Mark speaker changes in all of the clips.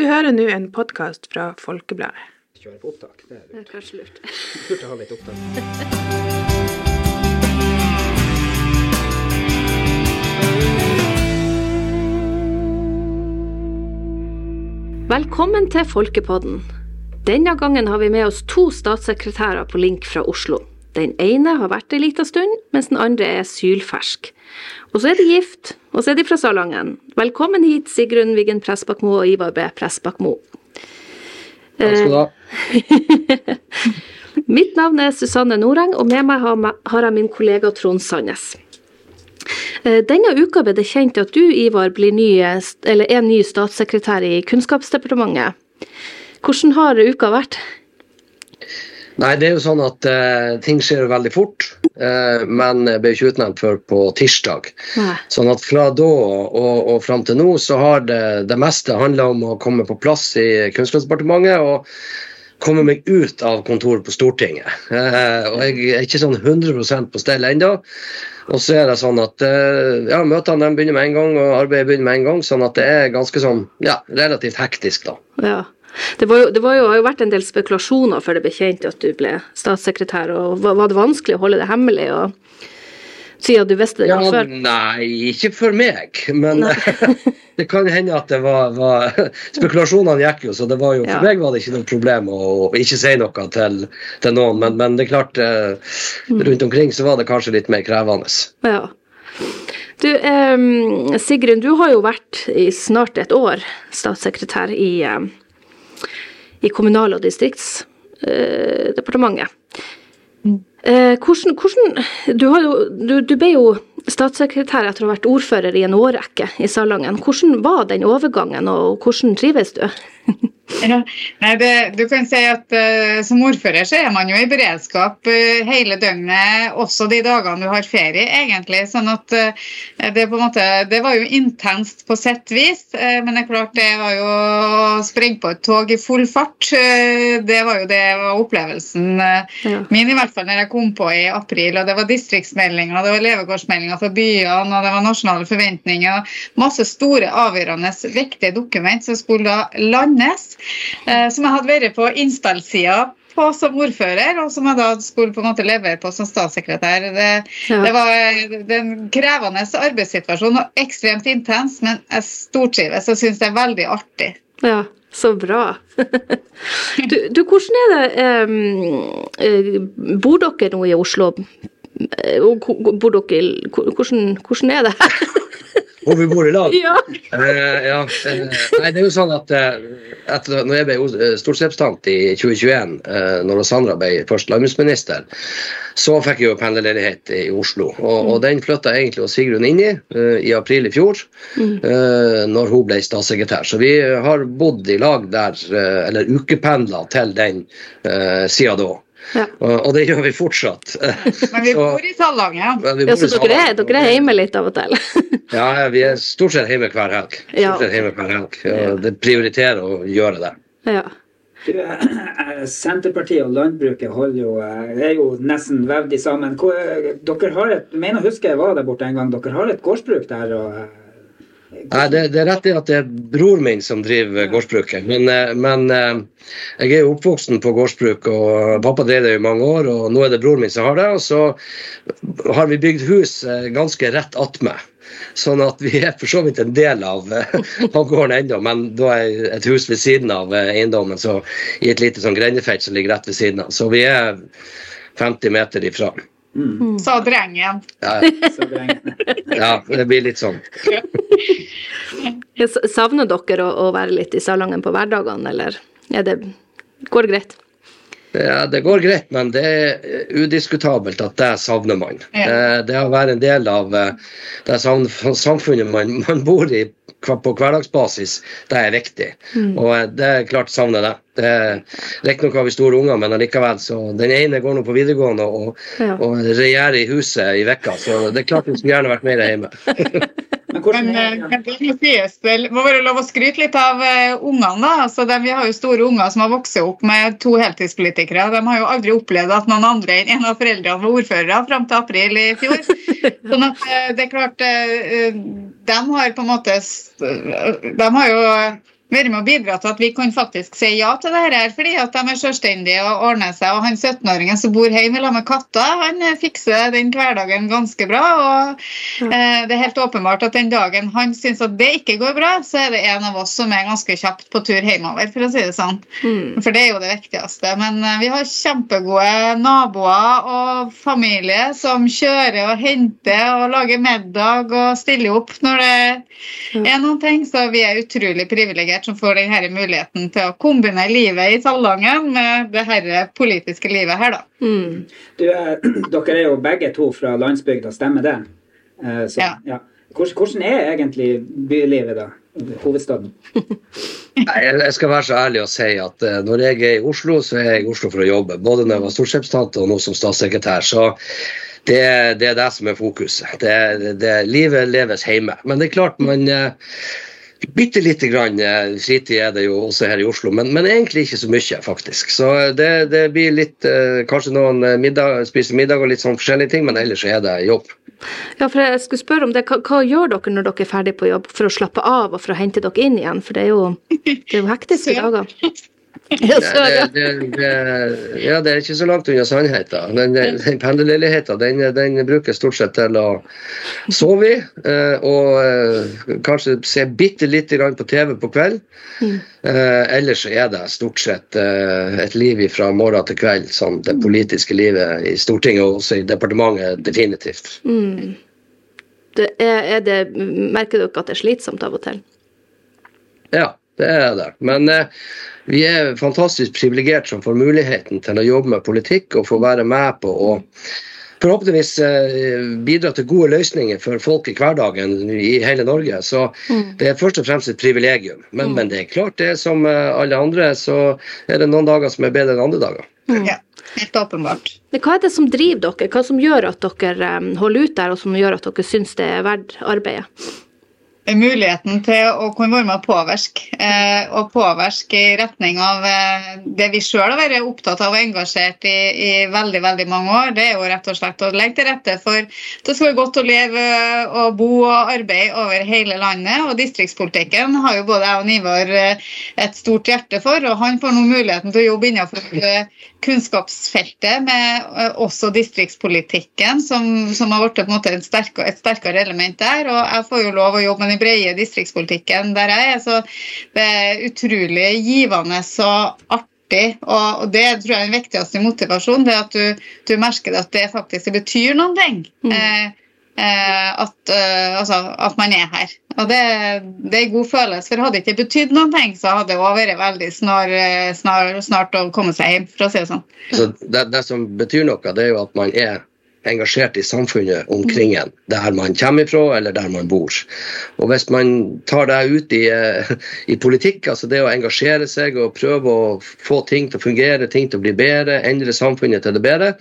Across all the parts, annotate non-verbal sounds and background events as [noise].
Speaker 1: Du hører nå en podkast fra Folkebladet.
Speaker 2: Kjøre på opptak. Det er
Speaker 3: Det er kanskje lurt. [laughs]
Speaker 2: Lurt å ha litt opptak.
Speaker 3: Velkommen til Folkepodden. Denne gangen har vi med oss to statssekretærer på link fra Oslo. Den ene har vært ei liten stund, mens den andre er sylfersk. Og så er de gift, og så er de fra Salangen. Velkommen hit, Sigrun Wiggen Pressbakmo og Ivar B. Pressbakmo.
Speaker 2: Takk skal du ha. [laughs]
Speaker 3: Mitt navn er Susanne Noreng, og med meg har har jeg min kollega Trond Sandnes. Eh, Denne uka ble det kjent at du, Ivar, blir ny, eller er ny statssekretær i Kunnskapsdepartementet. Hvordan har uka vært?
Speaker 2: Nei, det er jo sånn at uh, ting skjer veldig fort, Uh, men ble ikke utnevnt før på tirsdag.
Speaker 3: Nei.
Speaker 2: Sånn at fra da og, og fram til nå så har det, det meste handla om å komme på plass i Kunnskapsdepartementet og komme meg ut av kontoret på Stortinget. Eh, og jeg er ikke sånn 100% på stell ennå. Og så er det sånn at eh, ja, møtene begynner med en gang, og arbeidet begynner med en gang. Sånn at det er ganske sånn, ja, relativt hektisk, da.
Speaker 3: Ja. Det, var jo, det var jo, har jo vært en del spekulasjoner før det ble kjent at du ble statssekretær. og Var, var det vanskelig å holde det hemmelig, og, Si at du visste det
Speaker 2: Ja,
Speaker 3: før?
Speaker 2: nei, ikke for meg. Men [laughs] det kan hende at det var, var Spekulasjonene gikk jo, så det var jo, for
Speaker 3: Ja.
Speaker 2: meg var det ikke noe problem å, ikke si noe til, til noen. Men, men det er klart, eh,
Speaker 3: Mm.
Speaker 2: rundt omkring så var det kanskje litt mer krevende.
Speaker 3: Ja. Du, eh, Sigrun, du har jo vært i snart et år statssekretær i, em, i Kommunal- og distriktsdepartementet. Eh, hvordan, hvordan du, har jo, du, du ble jo statssekretær etter å ha vært ordfører i en årrekke i Salangen. Hvordan var den overgangen, og hvordan trives du? [laughs]
Speaker 4: Ja, nei, det, du kan si at uh, Som ordfører så er man jo i beredskap uh, hele døgnet, også de dagene du har ferie, egentlig. sånn at uh, det, på en måte, det var jo intenst på sett vis, men det er klart det var jo å springe på et tog i full fart. det var jo det var opplevelsen
Speaker 3: Ja.
Speaker 4: min, i hvert fall når jeg kom på i april. og Det var distriktsmeldinger, det var levekårsmeldinger for byene, og det var nasjonale forventninger. Masse store, avgjørende, viktige dokument som skulle da landes. Eh, som jeg hadde vært på innspillsida på som ordfører, og som jeg da skulle på en måte levere på som statssekretær. Det,
Speaker 3: Ja.
Speaker 4: det var en krevende arbeidssituasjon og ekstremt intens, men jeg stortrives og syns det er veldig artig.
Speaker 3: Ja, så bra. [laughs] Du, du hvordan er det eh, Bor dere nå i Oslo? Eh, og Bor dere Hvordan, hvordan er det? [laughs]
Speaker 2: Og vi bor i lag. [laughs]
Speaker 3: Ja.
Speaker 2: Uh, ja, eh, nei, det er jo sånn at eh, etter, når jeg ble eh, stortingsrepresentant i 2021, uh, når Sandra ble først landbruksminister, så fikk jeg jo pendlerledighet i Oslo. Og, og den flytta egentlig og Sigrun inn i uh, i april i fjor, uh, når hun ble statssekretær. Så vi har bodd i lag der, eh, eller ukependla til den uh, sida da.
Speaker 3: Ja.
Speaker 2: Og, og det gjør vi fortsatt. [laughs]
Speaker 4: Men vi bor i Salangen.
Speaker 3: Ja, så dere er, dere er hjemme litt av og til? [laughs]
Speaker 2: Ja, vi er stort sett hjemme hver helg. Stort sett hjemme hver helg. Det prioriterer å gjøre det.
Speaker 3: Ja.
Speaker 5: Du, eh, Senterpartiet og landbruket holder jo, eh, er jo nesten vevd i sammen. Eh, Dere har et, mener å huske jeg var der borte en gang, dere har et gårdsbruk der? og...
Speaker 2: Nei, det, det er rett i at det er bror min som driver gårdsbruket. Men, eh, men eh, jeg er jo oppvoksen på gårdsbruk, og pappa drev det i mange år. Og nå er det bror min som har det. Og så har vi bygd hus eh, ganske rett attmed. Sånn at vi er for så vidt en del av, av gården ennå, men da er et hus ved siden av eiendommen, så i et lite sånn grendefelt som ligger rett ved siden av. Så vi er 50 meter ifra.
Speaker 5: Mm,
Speaker 4: Så drengen.
Speaker 2: Ja,
Speaker 5: så dreng-
Speaker 2: ja, det blir litt sånn.
Speaker 3: Savner dere å, å være litt i Salangen på hverdagene, eller er det, går det greit?
Speaker 2: Ja, Det går greit, men det er udiskutabelt at det savner man.
Speaker 4: Ja.
Speaker 2: Eh, Det å være en del av eh, det samfunnet man, man bor i på hverdagsbasis, det er viktig. Og eh, det er klart savner det. det Riktignok har vi store unger, men allikevel så Den ene går nå på videregående og,
Speaker 3: Ja.
Speaker 2: og regjerer i huset i vekka, så det er klart vi skulle gjerne vært mer hjemme. [laughs]
Speaker 5: Men hvordan
Speaker 4: Men,
Speaker 5: er
Speaker 4: eh, men det må sies, det må være lov å skryte litt av eh, ungene. da. Altså, de, vi har jo store unger som har vokst opp med to heltidspolitikere. De har jo aldri opplevd at noen andre enn en av foreldrene var ordførere fram til april i fjor. [laughs] Sånn at eh, det er klart eh, De har på en måte De har jo være med å bidra til at vi kan faktisk si ja til det her, fordi at de er selvstendige og ordner seg. Og han 17-åringen som bor hjemme sammen med katta, han eh, fikser den hverdagen ganske bra. Og eh, det er helt åpenbart at den dagen han syns at det ikke går bra, så er det en av oss som er ganske kjapt på tur hjemover, for å si det sånn.
Speaker 3: Mm.
Speaker 4: For det er jo det viktigste. Men eh, vi har kjempegode naboer og familie som kjører og henter og lager middag og stiller opp når det er noen ting. Så vi er utrolig privilegerte som får denne muligheten til å kombinere livet i Salangen med det herre politiske livet her, da.
Speaker 3: Mm.
Speaker 5: Du, eh, [clears throat] dere er jo begge to fra landsbygda, stemmer det? Eh, så,
Speaker 4: Ja.
Speaker 5: ja. Hvordan, hvordan er egentlig bylivet, da? Hovedstaden? [laughs]
Speaker 2: Nei, jeg skal være så ærlig å si at eh, når jeg er i Oslo, så er jeg i Oslo for å jobbe. Både når jeg var stortingsrepresentant og nå som statssekretær. Så det, det er det som er fokuset. Det, det, livet leves hjemme. Men det er klart man eh, Bitte lite grann eh, fritid er det jo også her i Oslo, men, men egentlig ikke så mye, faktisk. Så det, det blir litt eh, Kanskje noen eh, middag, spiser middag og litt sånn forskjellige ting, men ellers er det jobb.
Speaker 3: Ja, for jeg skulle spørre om det. Hva, hva gjør dere når dere er ferdig på jobb for å slappe av og for å hente dere inn igjen? For det er jo, det er jo hektiske [laughs] dager. [laughs] Ja.
Speaker 2: Det, det, det, ja, det er ikke så langt unna sannheten. Den, den, pendlerleiligheten den, den brukes stort sett til å sove i, eh, og eh, kanskje se bitte lite grann på TV på kveld. Eh, ellers er det stort sett et liv fra morgen til kveld, som det politiske livet i Stortinget og også i departementet definitivt.
Speaker 3: Mm. Det er, er det, merker dere at det er slitsomt av og til?
Speaker 2: Ja, det er det. Men eh, vi er fantastisk privilegert som får muligheten til å jobbe med politikk og få være med på å forhåpentligvis eh, bidra til gode løsninger for folk i hverdagen i hele Norge. Så det er først og fremst et privilegium. Men, men det er klart, det er som eh, alle andre, så er det noen dager som er bedre enn andre dager.
Speaker 4: Ja, helt åpenbart.
Speaker 3: Men hva er det som driver dere? Hva som gjør at dere holder ut der, og som gjør at dere syns det er verdt arbeidet?
Speaker 4: Muligheten til å kunne være med og påvirke. Eh, og påvirke i retning av eh, det vi sjøl har vært opptatt av og engasjert i i veldig veldig mange år. Det er jo rett og slett å legge til rette for det skal være godt å leve og bo og arbeide over hele landet. Og distriktspolitikken har jo både jeg og Nivar eh, et stort hjerte for. Og han får nå muligheten til å jobbe innenfor eh, kunnskapsfeltet med eh, også distriktspolitikken, som, som har blitt på en sterkere, et sterkere element der. Og jeg får jo lov å jobbe med den brede distriktspolitikken der jeg er. Så det er utrolig givende og artig. Og, og det tror jeg er den viktigste motivasjonen. det At du, du merker at det faktisk betyr noen ting. Mm. eh, at, eh, altså, at man er her. Og det, det er en god følelse. For hadde det ikke betydd noen ting, så hadde det vært veldig snar, eh, snar, snart å komme seg hjem, for å si det sånn.
Speaker 2: Så det, det som betyr noe, det er jo at man er engasjert i samfunnet omkring en, der man kommer ifra eller der man bor. Og hvis man tar det ut i, eh, i politikk, altså det å engasjere seg og prøve å få ting til å fungere, ting til å bli bedre, endre samfunnet til det bedre,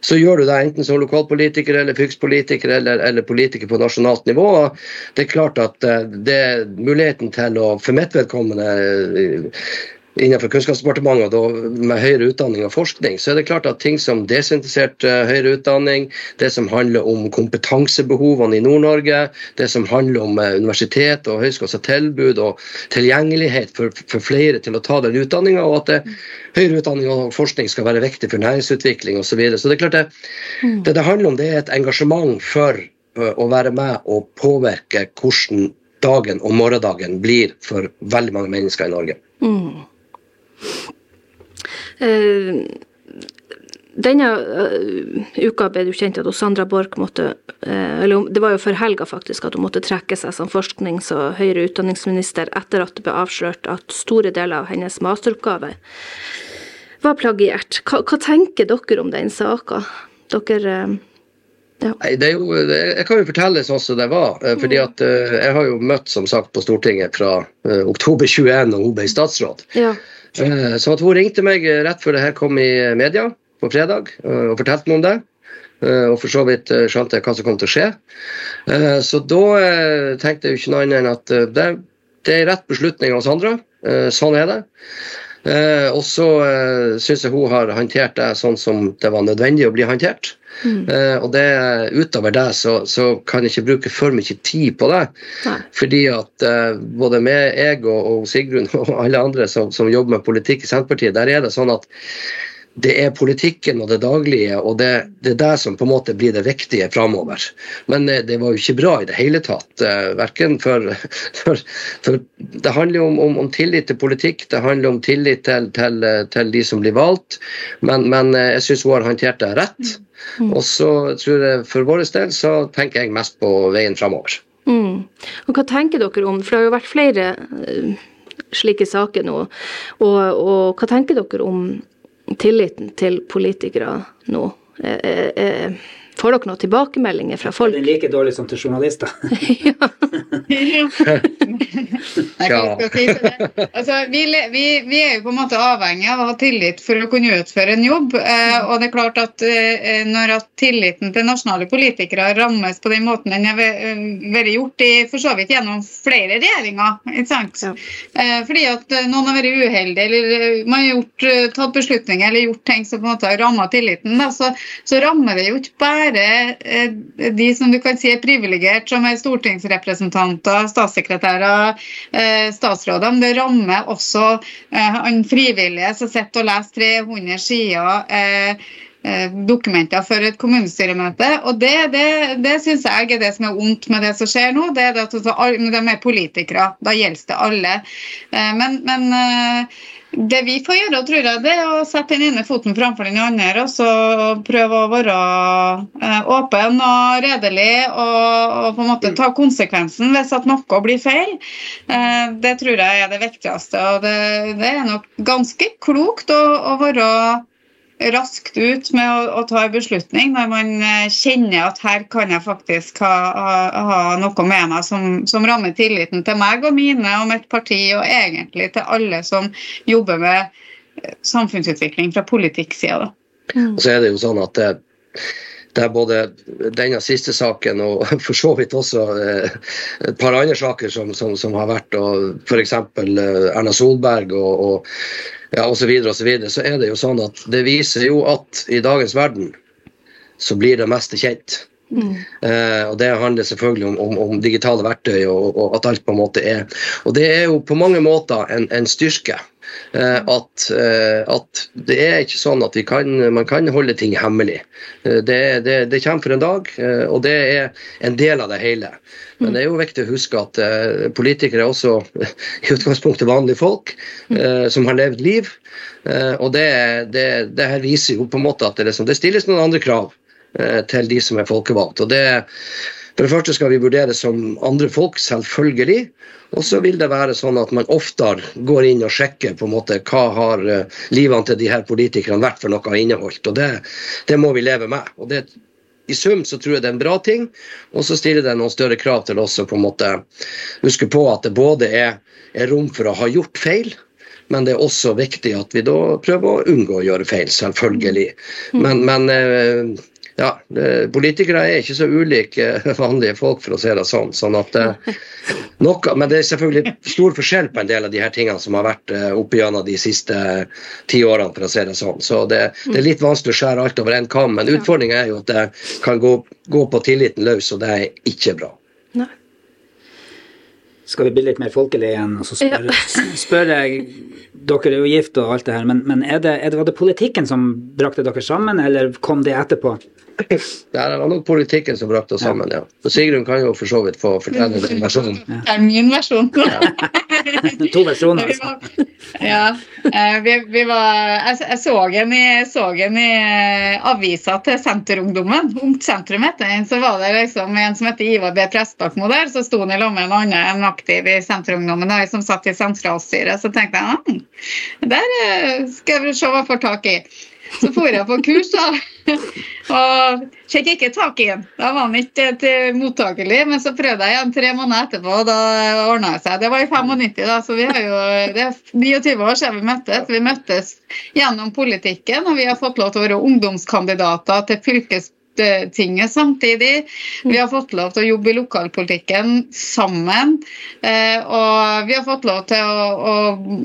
Speaker 2: så gjør du det enten som lokalpolitiker eller fylkespolitiker eller, eller politiker på nasjonalt nivå. Og Det er klart at eh, det er muligheten til å, for mitt vedkommende eh, innenfor Kunnskapsdepartementet med høyere utdanning og forskning, så er det klart at ting som desentralisert eh, høyere utdanning, det som handler om kompetansebehovene i Nord-Norge, det som handler om eh, universitet og høyskolers tilbud og tilgjengelighet for, for flere til å ta den utdanninga, og at det, høyere utdanning og forskning skal være viktig for næringsutvikling osv. Så, videre. så det er klart det, det det handler om, det er et engasjement for eh, å være med og påvirke hvordan dagen og morgendagen blir for veldig mange mennesker i Norge.
Speaker 3: Mm. Eh, denne eh, uka ble det kjent at Sandra Borch måtte eh, eller Det var jo for helga faktisk at hun måtte trekke seg som forsknings- og høyere utdanningsminister etter at det ble avslørt at store deler av hennes masteroppgave var plagiert. Hva, hva tenker dere om den saka? Dere ja.
Speaker 2: Nei, det jo, jeg kan jo fortelle sånn som det var. fordi at eh, Jeg har jo møtt som sagt på Stortinget fra oktober 21, og hun ble statsråd.
Speaker 3: Ja.
Speaker 2: Eh, Så at hun ringte meg rett før det her kom i media på fredag eh, og fortalte meg om det. Eh, Og for så vidt skjønte jeg hva som kom til å skje. Så da tenkte jeg jo ikke noe annet enn at det, det er rett beslutning av Sandra. Sånn er det. Eh, og så eh, syns jeg hun har håndtert det sånn som det var nødvendig å bli håndtert. Eh, og det, utover det så, så kan jeg ikke bruke for mye tid på det.
Speaker 3: Nei.
Speaker 2: Fordi at eh, både med jeg og, og Sigrun [laughs] og alle andre som, som jobber med politikk i Senterpartiet, der er det sånn at det er politikken og det daglige, og det, det er det som på en måte blir det viktige framover. Men eh, det var jo ikke bra i det hele tatt. eh, Verken for, [laughs] for, for Det handler jo om, om, om tillit til politikk, det handler om tillit til, til, eh, til de som blir valgt. Men, men jeg syns hun har håndtert det rett. Og så tror jeg for vår del så tenker jeg mest på veien framover.
Speaker 3: Mm. Og hva tenker dere om, for det har jo vært flere slike saker nå, og, og hva tenker dere om tilliten til politikere nå? er, er, eh, får dere noen tilbakemeldinger fra
Speaker 5: Er
Speaker 3: folk?
Speaker 5: den like dårlig som til journalister? [laughs]
Speaker 4: ja. si? Altså, vi, vi, vi er jo på en måte avhengig av å ha tillit for å kunne utføre en jobb. Eh, og det er klart at eh, når at tilliten til nasjonale politikere rammes på den måten den har eh, vært gjort i, for så vidt gjennom flere regjeringer, ikke sant?
Speaker 3: Ja.
Speaker 4: Eh, fordi at noen har vært uheldige, eller man har gjort, tatt beslutninger eller gjort ting som på en måte har rammet tilliten, da, så, så rammer det jo ikke bare eh, de som du kan si er privilegert, som er stortingsrepresentanter, statssekretærer, eh, statsråder, men det rammer også eh, han frivillige som sitter og leser 300 sider dokumenter for et kommunestyremøte. Og det, det, det syns jeg er det som er vondt med det som skjer nå. det er at altså, De er politikere, da gjelder det alle. Men, men det vi får gjøre, tror jeg, det er å sette den ene foten framfor den andre og så prøve å være eh, åpen og redelig og, og på en måte ta konsekvensen hvis at noe blir feil. Eh, Det tror jeg er det viktigste. og Det, det er nok ganske klokt å, å være raskt ut med å, å ta en beslutning når man eh, kjenner at her kan jeg faktisk ha, ha, ha noe med meg som, som rammer tilliten til meg og mine og mitt parti, og egentlig til alle som jobber med eh, samfunnsutvikling fra politikksida. da.
Speaker 2: Og så er det jo sånn at det, det er både denne siste saken og [laughs] for så vidt også eh, et par andre saker som, som, som har vært, og f.eks. Eh, Erna Solberg og, og ja, osv., så, videre, og så, videre, så er det jo sånn at det viser jo at i dagens verden så blir det meste kjent. Eh, og Det handler selvfølgelig om, om, om digitale verktøy og, og at alt på en måte er Og det er jo på mange måter en, en styrke. Eh, at, eh, at det er ikke sånn at kan, man kan holde ting hemmelig. Eh, det, det, det kommer for en dag, og det er en del av det hele. Men det er jo viktig å huske at politikere er også [laughs] i utgangspunktet vanlige folk som har levd liv. Og det, det, her viser jo på en måte at det, liksom, det stilles noen andre krav til de som er folkevalgt. Og det, for det første skal vi vurdere som andre folk, selvfølgelig. Og så vil det være sånn at man oftere går inn og sjekker på en måte hva har eh, livene til de her politikerne vært for noe inneholdt. Og det, det må vi leve med. Og det, I sum så tror jeg det er en bra ting, og så stiller det noen større krav til oss å på en måte huske på at det både er, er rom for å ha gjort feil, men det er også viktig at vi da prøver å unngå å gjøre feil, selvfølgelig. Men, men eh, ja, eh, politikere er ikke så ulike eh, [laughs] vanlige folk, for å si det sånn. sånn at eh, [laughs] noe, Men det er selvfølgelig stor forskjell på en del av de her tingene som har vært opp oppe gjennom de siste ti årene, for å si det sånn. Så det, det er litt vanskelig å skjære alt over én kam, men utfordringa er jo at det kan gå, gå på tilliten løs, og det er ikke bra.
Speaker 3: Nei.
Speaker 5: Skal vi bli litt mer folkelige igjen, og så spør, spør jeg Dere er jo gift og alt det her, men, men er det, er det, var det politikken som brakte dere sammen, eller kom det etterpå?
Speaker 2: Det var nok politikken som brakte oss sammen, ja. Så Sigrun kan jo for så vidt få fortelle den versjonen.
Speaker 4: Det er min versjon.
Speaker 5: To versjoner, altså.
Speaker 4: Ja. eh, Vi, vi var, jeg, jeg så en i, så en i eh, avisa til Senterungdommen. Ungt Sentrum heter den. Så var det liksom en som heter Ivar B. Prestbakmo der. Så sto han i lag med en annen en aktiv i Senterungdommen der, som satt i sentralstyret. Så tenkte jeg ah, der eh, skal jeg se hva jeg får tak i. Så for jeg på kurs, da. Og fikk ikke tak i den. Da var han ikke til mottakelig. Men så prøvde jeg igjen tre måneder etterpå, og da ordna det seg. Det var i 95, da, så vi har jo det er 29 år siden vi møttes. Vi møttes gjennom politikken, og vi har fått lov til å være ungdomskandidater til fylkes samtidig. Vi har fått lov til å jobbe i lokalpolitikken sammen. eh, Og vi har fått lov til å, å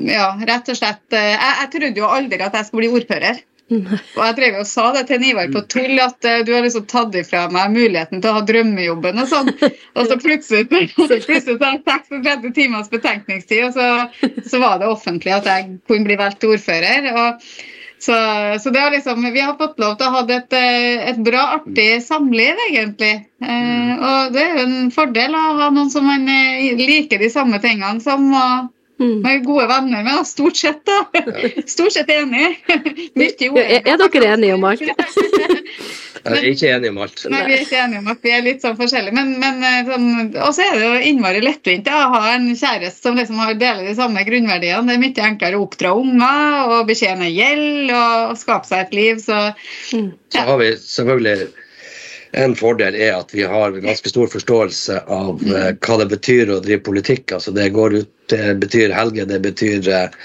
Speaker 4: ja, rett og slett eh, jeg, jeg trodde jo aldri at jeg skulle bli ordfører. Og jeg drev og sa det til Nivar på tull, at eh, du har liksom tatt ifra meg muligheten til å ha drømmejobben og sånn. Og så plutselig, [laughs] plutselig så jeg 36 timers betenkningstid, og så, så var det offentlig at jeg kunne bli valgt til ordfører. og så, så det har liksom, vi har fått lov til å ha et, eh, et bra, artig samliv, egentlig. Eh, og det er jo en fordel å ha noen som man liker de samme tingene som. og
Speaker 3: Mm.
Speaker 4: er gode venner med, stort sett. da. [laughs] Stort sett enig. [laughs] Mye
Speaker 3: Ja, er, er dere enige om alt? [laughs]
Speaker 2: Jeg er ikke enig om alt.
Speaker 4: Nei, vi er ikke enige om at vi er litt sånn forskjellige. Men, men eh, sånn, også er det jo innmari lettvint å ha en kjæreste som liksom har deler de samme grunnverdiene. Det er mye enklere å oppdra unger og betjene gjeld og skape seg et liv. Så
Speaker 2: Så har vi selvfølgelig en fordel er at vi har ganske stor forståelse av eh, hva det betyr å drive politikk. Altså det går ut, det betyr helger, det betyr eh,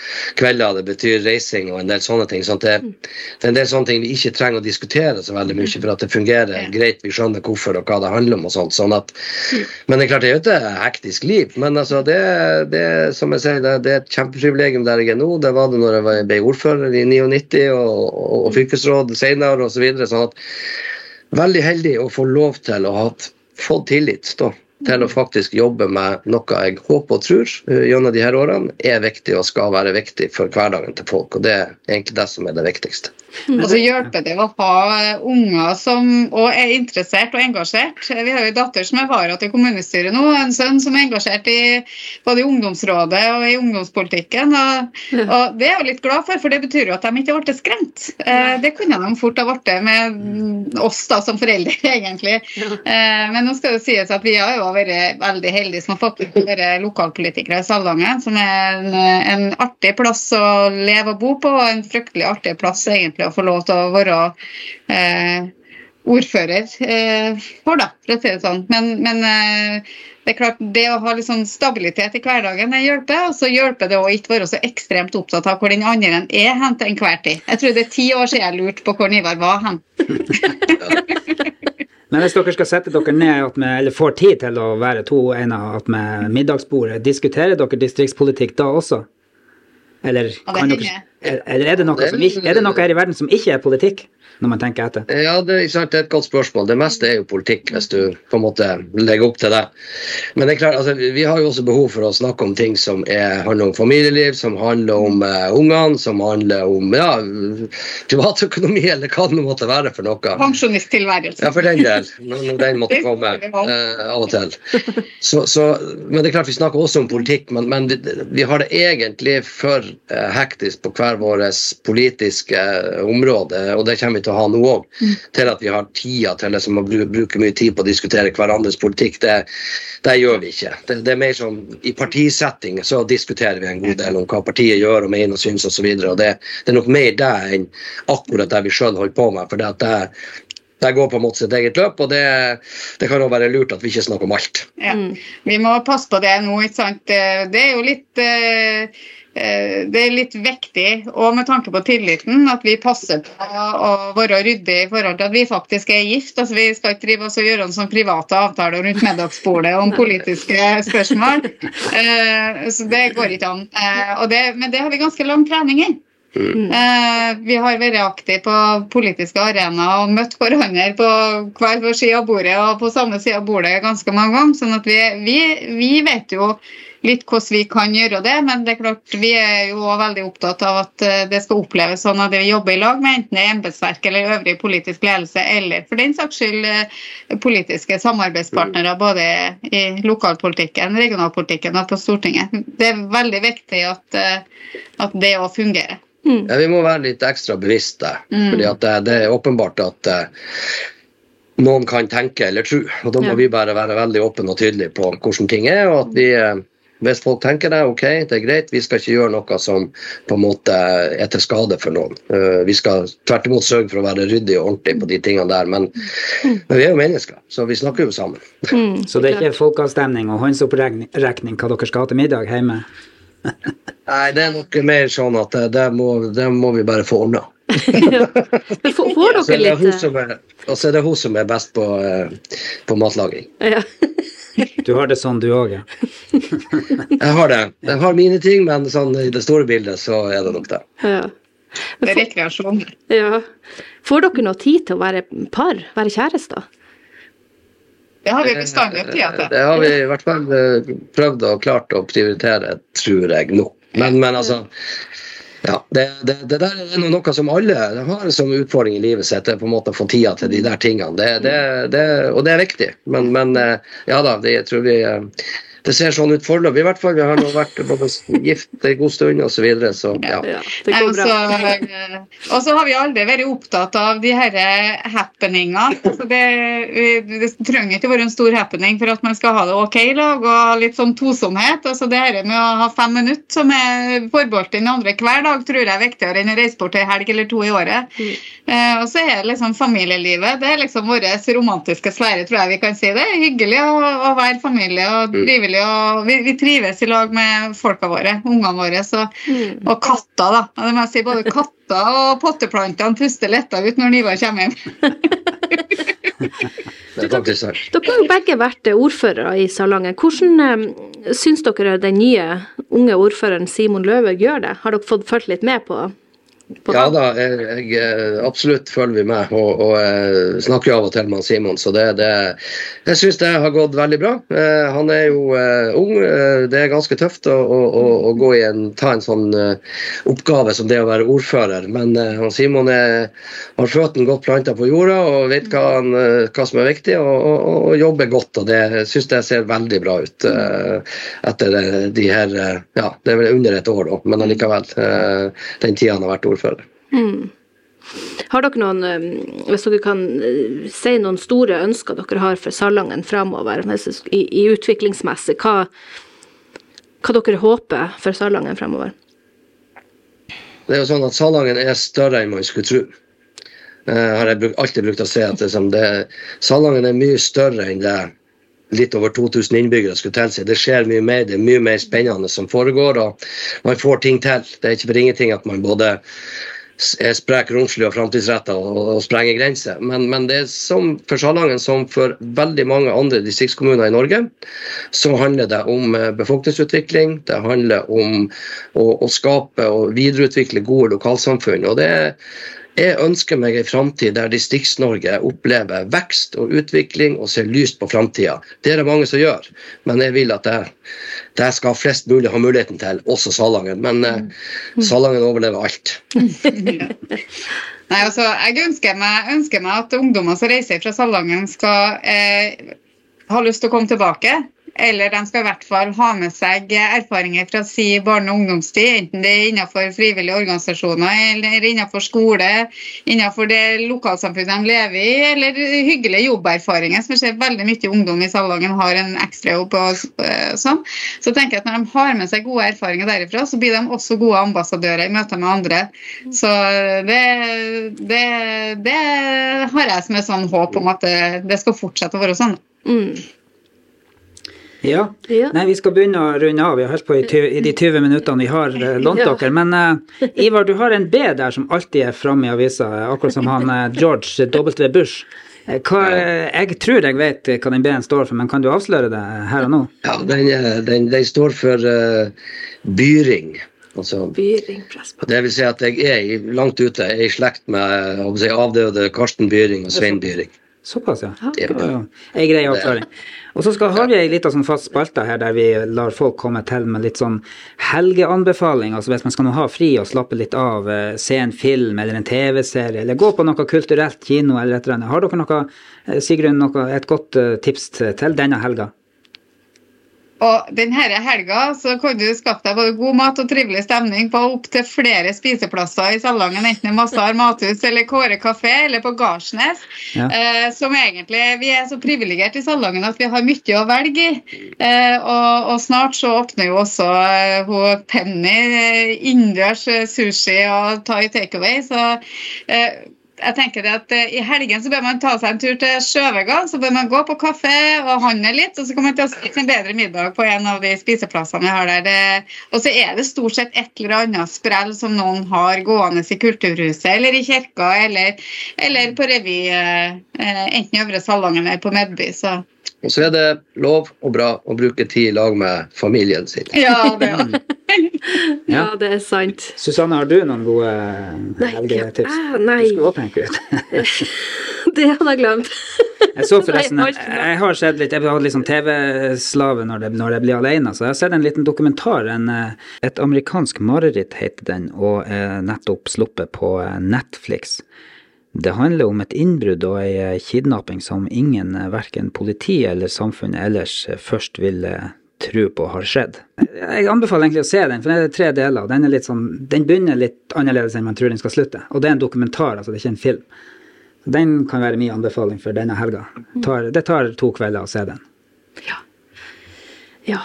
Speaker 2: kvelder, det betyr reising og en del sånne ting. sånn det, det er en del sånne ting vi ikke trenger å diskutere så veldig mye, for at det fungerer greit. Vi skjønner hvorfor og hva det handler om. og sånt, sånn at, Men det er klart det er jo et hektisk liv. Men altså det, det som jeg sier, det, det er et kjempeprivilegium der jeg er nå. Det var det når jeg ble ordfører i 99 og, og, og fylkesråd senere osv. Så videre, sånn at veldig heldig å få lov til å ha fått tillit da, til å faktisk jobbe med noe jeg håper og tror eh, gjennom de her årene er viktig og skal være viktig for hverdagen til folk. Og det er egentlig det som er det viktigste.
Speaker 4: Og så hjelper det å ha eh, unger som òg er interessert og engasjert. Vi har jo en datter som er vara til kommunestyret nå, og en sønn som er engasjert i både i ungdomsrådet og i ungdomspolitikken. Og, og det er jeg litt glad for, for det betyr jo at de ikke ble skremt. Eh, Det kunne de fort ha blitt med oss da som foreldre, [laughs] egentlig. Eh, Men nå skal det sies at vi har jo vært veldig heldige som har fått til å være lokalpolitikere i Salangen, som er en, en artig plass å leve og bo på, og en fryktelig artig plass egentlig å få lov til å være eh, ordfører eh, for, da, for å si det sånn. Men, men eh, det er klart, det å ha litt sånn stabilitet i hverdagen det hjelper. Og så hjelper det å ikke være så ekstremt opptatt av hvor den andre er hen til enhver tid. Jeg tror det er ti år siden jeg lurte på hvor Ivar var hen. [laughs]
Speaker 5: Men hvis dere skal sette dere ned med, eller får tid til å være to ene med middagsbordet, diskuterer dere distriktspolitikk da også? Eller, kan dere, eller er, det noe som ikke, er det noe her i verden som ikke er politikk, når man tenker etter?
Speaker 2: Ja, det ikke sant, det er et godt spørsmål. Det meste er jo politikk, hvis du på en måte legger opp til det. Men det er klart, altså, vi har jo også behov for å snakke om ting som er, handler om familieliv, som handler om uh, ungene, som handler om ja, privatøkonomi, eller hva det måtte være for noe.
Speaker 4: Pensjonisttilværelse.
Speaker 2: Ja, for den del. Når den måtte komme [laughs] uh, av og til. Så, så, men det er klart Vi snakker også om politikk, men, men vi, vi har det egentlig for uh, hektisk på hver vårt politiske område, og det kommer vi til å ha nå òg, til at vi har tida til liksom, å bru- bruke mye tid på å diskutere hverandres politikk. Det, det gjør vi ikke. Det, det er mer som I partisetting så diskuterer vi en god del om hva partiet gjør og mener og syns osv. Det, det er nok mer det enn akkurat det vi sjøl holder på med. for det at det det går på en måte sitt eget løp, og det, det kan jo være lurt at vi ikke snakker om alt.
Speaker 4: Ja. Vi må passe på det nå. ikke sant? Det er jo litt eh, det er litt viktig, og med tanke på tilliten, at vi passer på å være ryddige i forhold til at vi faktisk er gift. Altså, vi skal ikke drive oss og gjøre noen sånn private avtaler rundt middagsbordet om politiske spørsmål. Eh, så det går ikke an. Eh, og det, men det har vi ganske lang trening i. Eh, vi har vært aktive på politiske arenaer og møtt hverandre på hver vår side av bordet og på samme side av bordet ganske mange ganger. sånn at vi, vi, vi vet jo litt hvordan vi kan gjøre det, men det er klart vi er jo også veldig opptatt av at eh, det skal oppleves sånn at vi jobber i lag med enten det er embetsverk eller øvrig politisk ledelse, eller for den saks skyld eh, politiske samarbeidspartnere både i lokalpolitikken, regionalpolitikken og på Stortinget. Det er veldig viktig at, eh, at det òg fungerer.
Speaker 2: Ja, vi må være litt ekstra bevisste, fordi at det, det er åpenbart at noen kan tenke eller tro, og da må
Speaker 3: Ja.
Speaker 2: vi bare være veldig åpne og tydelige på hvordan ting er, og at vi hvis folk tenker det, ok, det er greit, vi skal ikke gjøre noe som på en måte er til skade for noen. Eh, Vi skal tvert imot sørge for å være ryddige og ordentlige på de tingene der, men, men vi er jo mennesker, så vi snakker jo sammen.
Speaker 3: Mm,
Speaker 5: Så det er ikke folkeavstemning og håndsopprekning hva dere skal ha til middag hjemme?
Speaker 2: Nei, det er nok mer sånn at det, det, må, det må vi bare få ordna.
Speaker 3: Men får, [laughs] får
Speaker 2: er
Speaker 3: dere litt
Speaker 2: og så er det hun som er best på, eh, på matlaging.
Speaker 3: ja.
Speaker 5: Du har det sånn, du òg, ja. [laughs]
Speaker 2: Jeg har det. Jeg har mine ting, men sånn, i det store bildet så er det nok det.
Speaker 3: ja.
Speaker 4: Det er rekreasjon.
Speaker 3: ja. Får dere noe tid til å være par, være kjærester?
Speaker 4: Det har vi bestandig tid til.
Speaker 2: Det har vi i hvert fall eh, prøvd og klart å prioritere, tror jeg nå. Men, men altså ja, det, det, det der er noe som alle har som utfordring i livet sitt, er på en måte å få tida til de der tingene. Det, og det er viktig. Men, men eh, ja da, jeg tror vi eh, det ser sånn ut foreløpig, i hvert fall. Vi har nå vært både gift en god stund osv. Så, videre, så ja.
Speaker 3: Ja,
Speaker 4: og så- eh, Og så har vi aldri vært opptatt av de her happeningene. Altså det, det trenger ikke være en stor happening for at man skal ha det ok i lag og litt sånn tosomhet. Altså det her med å ha fem minutter som er forbeholdt den andre hver dag, tror jeg er viktigere enn å reise bort en helg eller to i året. Mm. og så er det liksom familielivet. Det er liksom vår romantiske sfære, tror jeg vi kan si. Det er hyggelig å, å være familie og trivelig. Og vi, vi trives i lag med folka våre, ungene våre. Så,
Speaker 3: Mm.
Speaker 4: og katter, da. Det må jeg si, både katter og potteplantene puster letta ut når Nivar kommer hjem. [laughs]
Speaker 2: Det er.
Speaker 3: Dere har jo begge vært ordførere i Salangen. Hvordan eh, syns dere den nye unge ordføreren Simon Løve gjør det? Har dere fått fulgt litt med på
Speaker 2: Ja da, jeg, jeg eh, absolutt følger vi med, og, og eh, snakker av og til med Simon. Så det, det Jeg syns det har gått veldig bra. Eh, han er jo eh, ung. det er ganske tøft å, å, å, gå i en, ta en sånn oppgave som det å være ordfører. Men eh, han Simon er, har føttene godt planta på jorda og vet hva, han, hva som er viktig, og, og, og jobber godt. og Det jeg syns jeg ser veldig bra ut etter de her Ja, det er vel under et år, da, men allikevel. den tida han har vært ordfører.
Speaker 3: Mm. Har dere noen, eh, hvis dere kan eh, si noen store ønsker dere har for Salangen framover, i, i utviklingsmessig, hva, hva dere håper for Salangen framover?
Speaker 2: Det er jo sånn at Salangen er større enn man skulle tro. Uh, har jeg alltid brukt å si at liksom, det, Salangen er mye større enn det litt over 2000 innbyggere skulle tilsi. Det skjer mye mer, det er mye mer spennende som foregår, og man får ting til. Det er ikke for ingenting at man både er sprek, romslig og framtidsretta og, og sprenger grenser. Men, men det er som for Salangen som for veldig mange andre distriktskommuner i Norge, så handler det om eh, befolkningsutvikling. Det handler om å, å skape og videreutvikle gode lokalsamfunn. og det er jeg ønsker meg en framtid der Distrikts-Norge opplever vekst og utvikling og ser lyst på framtida. Det er det mange som gjør, men jeg vil at det, det skal flest mulig ha muligheten til, også Salangen. Men mm. Salangen overlever alt. [laughs]
Speaker 4: Nei, altså, jeg ønsker meg, ønsker meg at ungdommer som reiser fra Salangen, skal eh, ha lyst til å komme tilbake. Eller de skal i hvert fall ha med seg erfaringer fra si barne- og ungdomstid, enten det er innenfor frivillige organisasjoner eller innenfor skole, innenfor det lokalsamfunnet de lever i, eller hyggelige jobberfaringer, som jeg ser veldig mye ungdom i Salangen har en ekstrajobb og eh, sånn. Så tenker jeg at når de har med seg gode erfaringer derifra, så blir de også gode ambassadører i møte med andre. Så det, det, det har jeg som et sånn håp om at det, det skal fortsette å være sånn.
Speaker 3: Mm.
Speaker 5: Ja.
Speaker 3: Ja.
Speaker 5: Nei, vi skal begynne å runde av. Vi har holdt på i, ty- i de 20 minuttene vi har eh, lånt [laughs]
Speaker 3: Ja.
Speaker 5: dere. Men uh, Ivar, du har en B der som alltid er framme i avisa, eh, akkurat som han uh, George W. Bush. Hva, jeg tror jeg vet hva den B-en står for, men kan du avsløre det her og nå?
Speaker 2: Ja, den, den, den står for uh, byring. Altså,
Speaker 3: Byring,
Speaker 2: det vil si at jeg er langt ute, jeg er i slekt med å si, avdøde Karsten Byring og Svein Byring.
Speaker 5: Såpass, ja.
Speaker 3: Ja.
Speaker 5: ja. var jo en grei avklaring. Og så skal, har vi ei lita sånn fast spalte her der vi lar folk komme til med litt sånn helgeanbefaling. Altså hvis man skal nå ha fri og slappe litt av, eh, se en film eller en TV-serie, eller gå på noe kulturelt kino eller et eller annet. Har dere noe, eh, Sigrun, noe, et godt eh, tips til denne helga?
Speaker 4: Og denne helga så kan du skaffe deg både god mat og trivelig stemning på opptil flere spiseplasser i Salangen, enten i Massar mathus eller Kåre kafé eller på Gardsnes.
Speaker 5: Ja.
Speaker 4: Eh, som egentlig, Vi er så privilegerte i Salangen at vi har mye å velge i. Eh, og, og snart så åpner jo også eh, hun Penny innendørs sushi og thai takeaway. Så eh, jeg tenker det at eh, I helgen så bør man ta seg en tur til Sjøvega, så bør man gå på kafé og handle litt. Og så kan man ta seg en bedre middag på en av de spiseplassene vi har der. Og så er det stort sett et eller annet sprell som noen har gående i Kulturhuset eller i kirka eller, eller på revy, eh, eh, enten i Øvre Salongen eller på Medby. Så
Speaker 2: Og så er det lov og bra å bruke tid i lag med familien sin. [laughs]
Speaker 4: ja, det er [laughs]
Speaker 3: Ja, det er sant.
Speaker 5: Susanne, har du noen gode helgetips?
Speaker 3: eh, nei.
Speaker 5: Du skulle også tenke ut.
Speaker 3: Det hadde jeg glemt. [laughs]
Speaker 5: Jeg så forresten, jeg, har sett litt, jeg har litt sånn TV-slave når, det- når jeg blir alene, så jeg har sett en liten dokumentar. En, eh, et amerikansk mareritt heter den, og er nettopp sluppet på eh, Netflix. Det handler om et innbrudd og ei eh, kidnapping som ingen, eh, verken politi eller samfunnet ellers, eh, først vil eh, tro på har skjedd. Jeg anbefaler egentlig å se den, for den er tre deler. Den, er litt sånn, den begynner litt annerledes enn man tror den skal slutte. Og det er en dokumentar, altså det er ikke en film. Så Den kan være min anbefaling for denne helga. Det tar to kvelder å se den.
Speaker 3: Ja.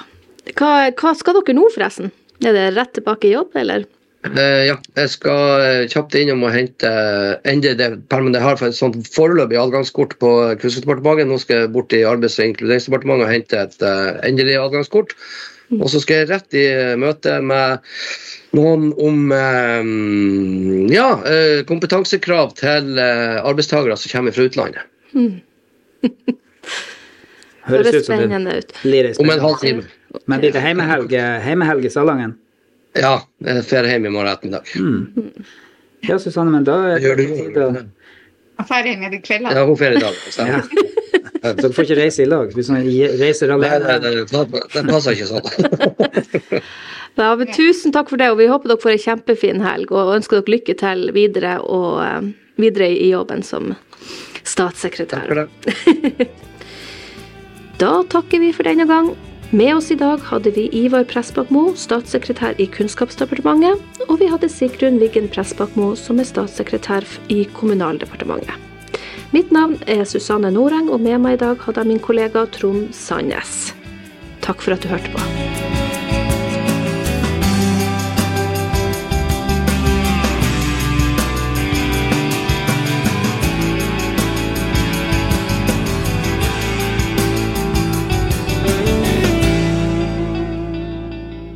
Speaker 3: Hva, hva skal dere nå, forresten? Er det rett tilbake i jobb, eller?
Speaker 2: Eh, ja, jeg skal eh, kjapt innom og hente endelig det permen jeg har for et sånt foreløpig adgangskort på Kunnskapsdepartementet. Nå skal jeg bort i Arbeids- og inkluderingsdepartementet og hente et eh, endelig adgangskort. Og så skal jeg rett i eh, møte med noen om eh, ja, eh, kompetansekrav til eh, arbeidstakere som kommer fra utlandet.
Speaker 5: Høres
Speaker 3: Høres
Speaker 5: ut som det
Speaker 3: spennende ut.
Speaker 5: blir ei
Speaker 2: Om en
Speaker 5: spennende-
Speaker 2: halv time.
Speaker 5: Men blir det heimehelg i Salangen?
Speaker 2: Ja, jeg drar hjem i morgen ettermiddag.
Speaker 5: Ja, Susanne, men da er
Speaker 2: Gjør
Speaker 5: det
Speaker 2: du
Speaker 5: det? å
Speaker 4: ferdig med i kveld. da.
Speaker 2: Ja, hun drar i dag. Stemmer.
Speaker 5: ja. Så dere får ikke reise i lag? Hvis man reiser
Speaker 2: Nei, nei,
Speaker 5: alene?
Speaker 2: det, det passer ikke sånn. [laughs]
Speaker 3: Ja, men tusen takk for det, og vi håper dere får en kjempefin helg, og ønsker dere lykke til videre, og, eh, videre i jobben som statssekretær.
Speaker 2: Takk For det. [laughs]
Speaker 3: Da takker vi for denne gang. Med oss i dag hadde vi Ivar Pressbakmo, statssekretær i Kunnskapsdepartementet, og vi hadde Sigrun Wiggen Pressbakmo, som er statssekretær i Kommunaldepartementet. Mitt navn er Susanne Noreng, og med meg i dag hadde jeg min kollega Trond Sandnes. Takk for at du hørte på.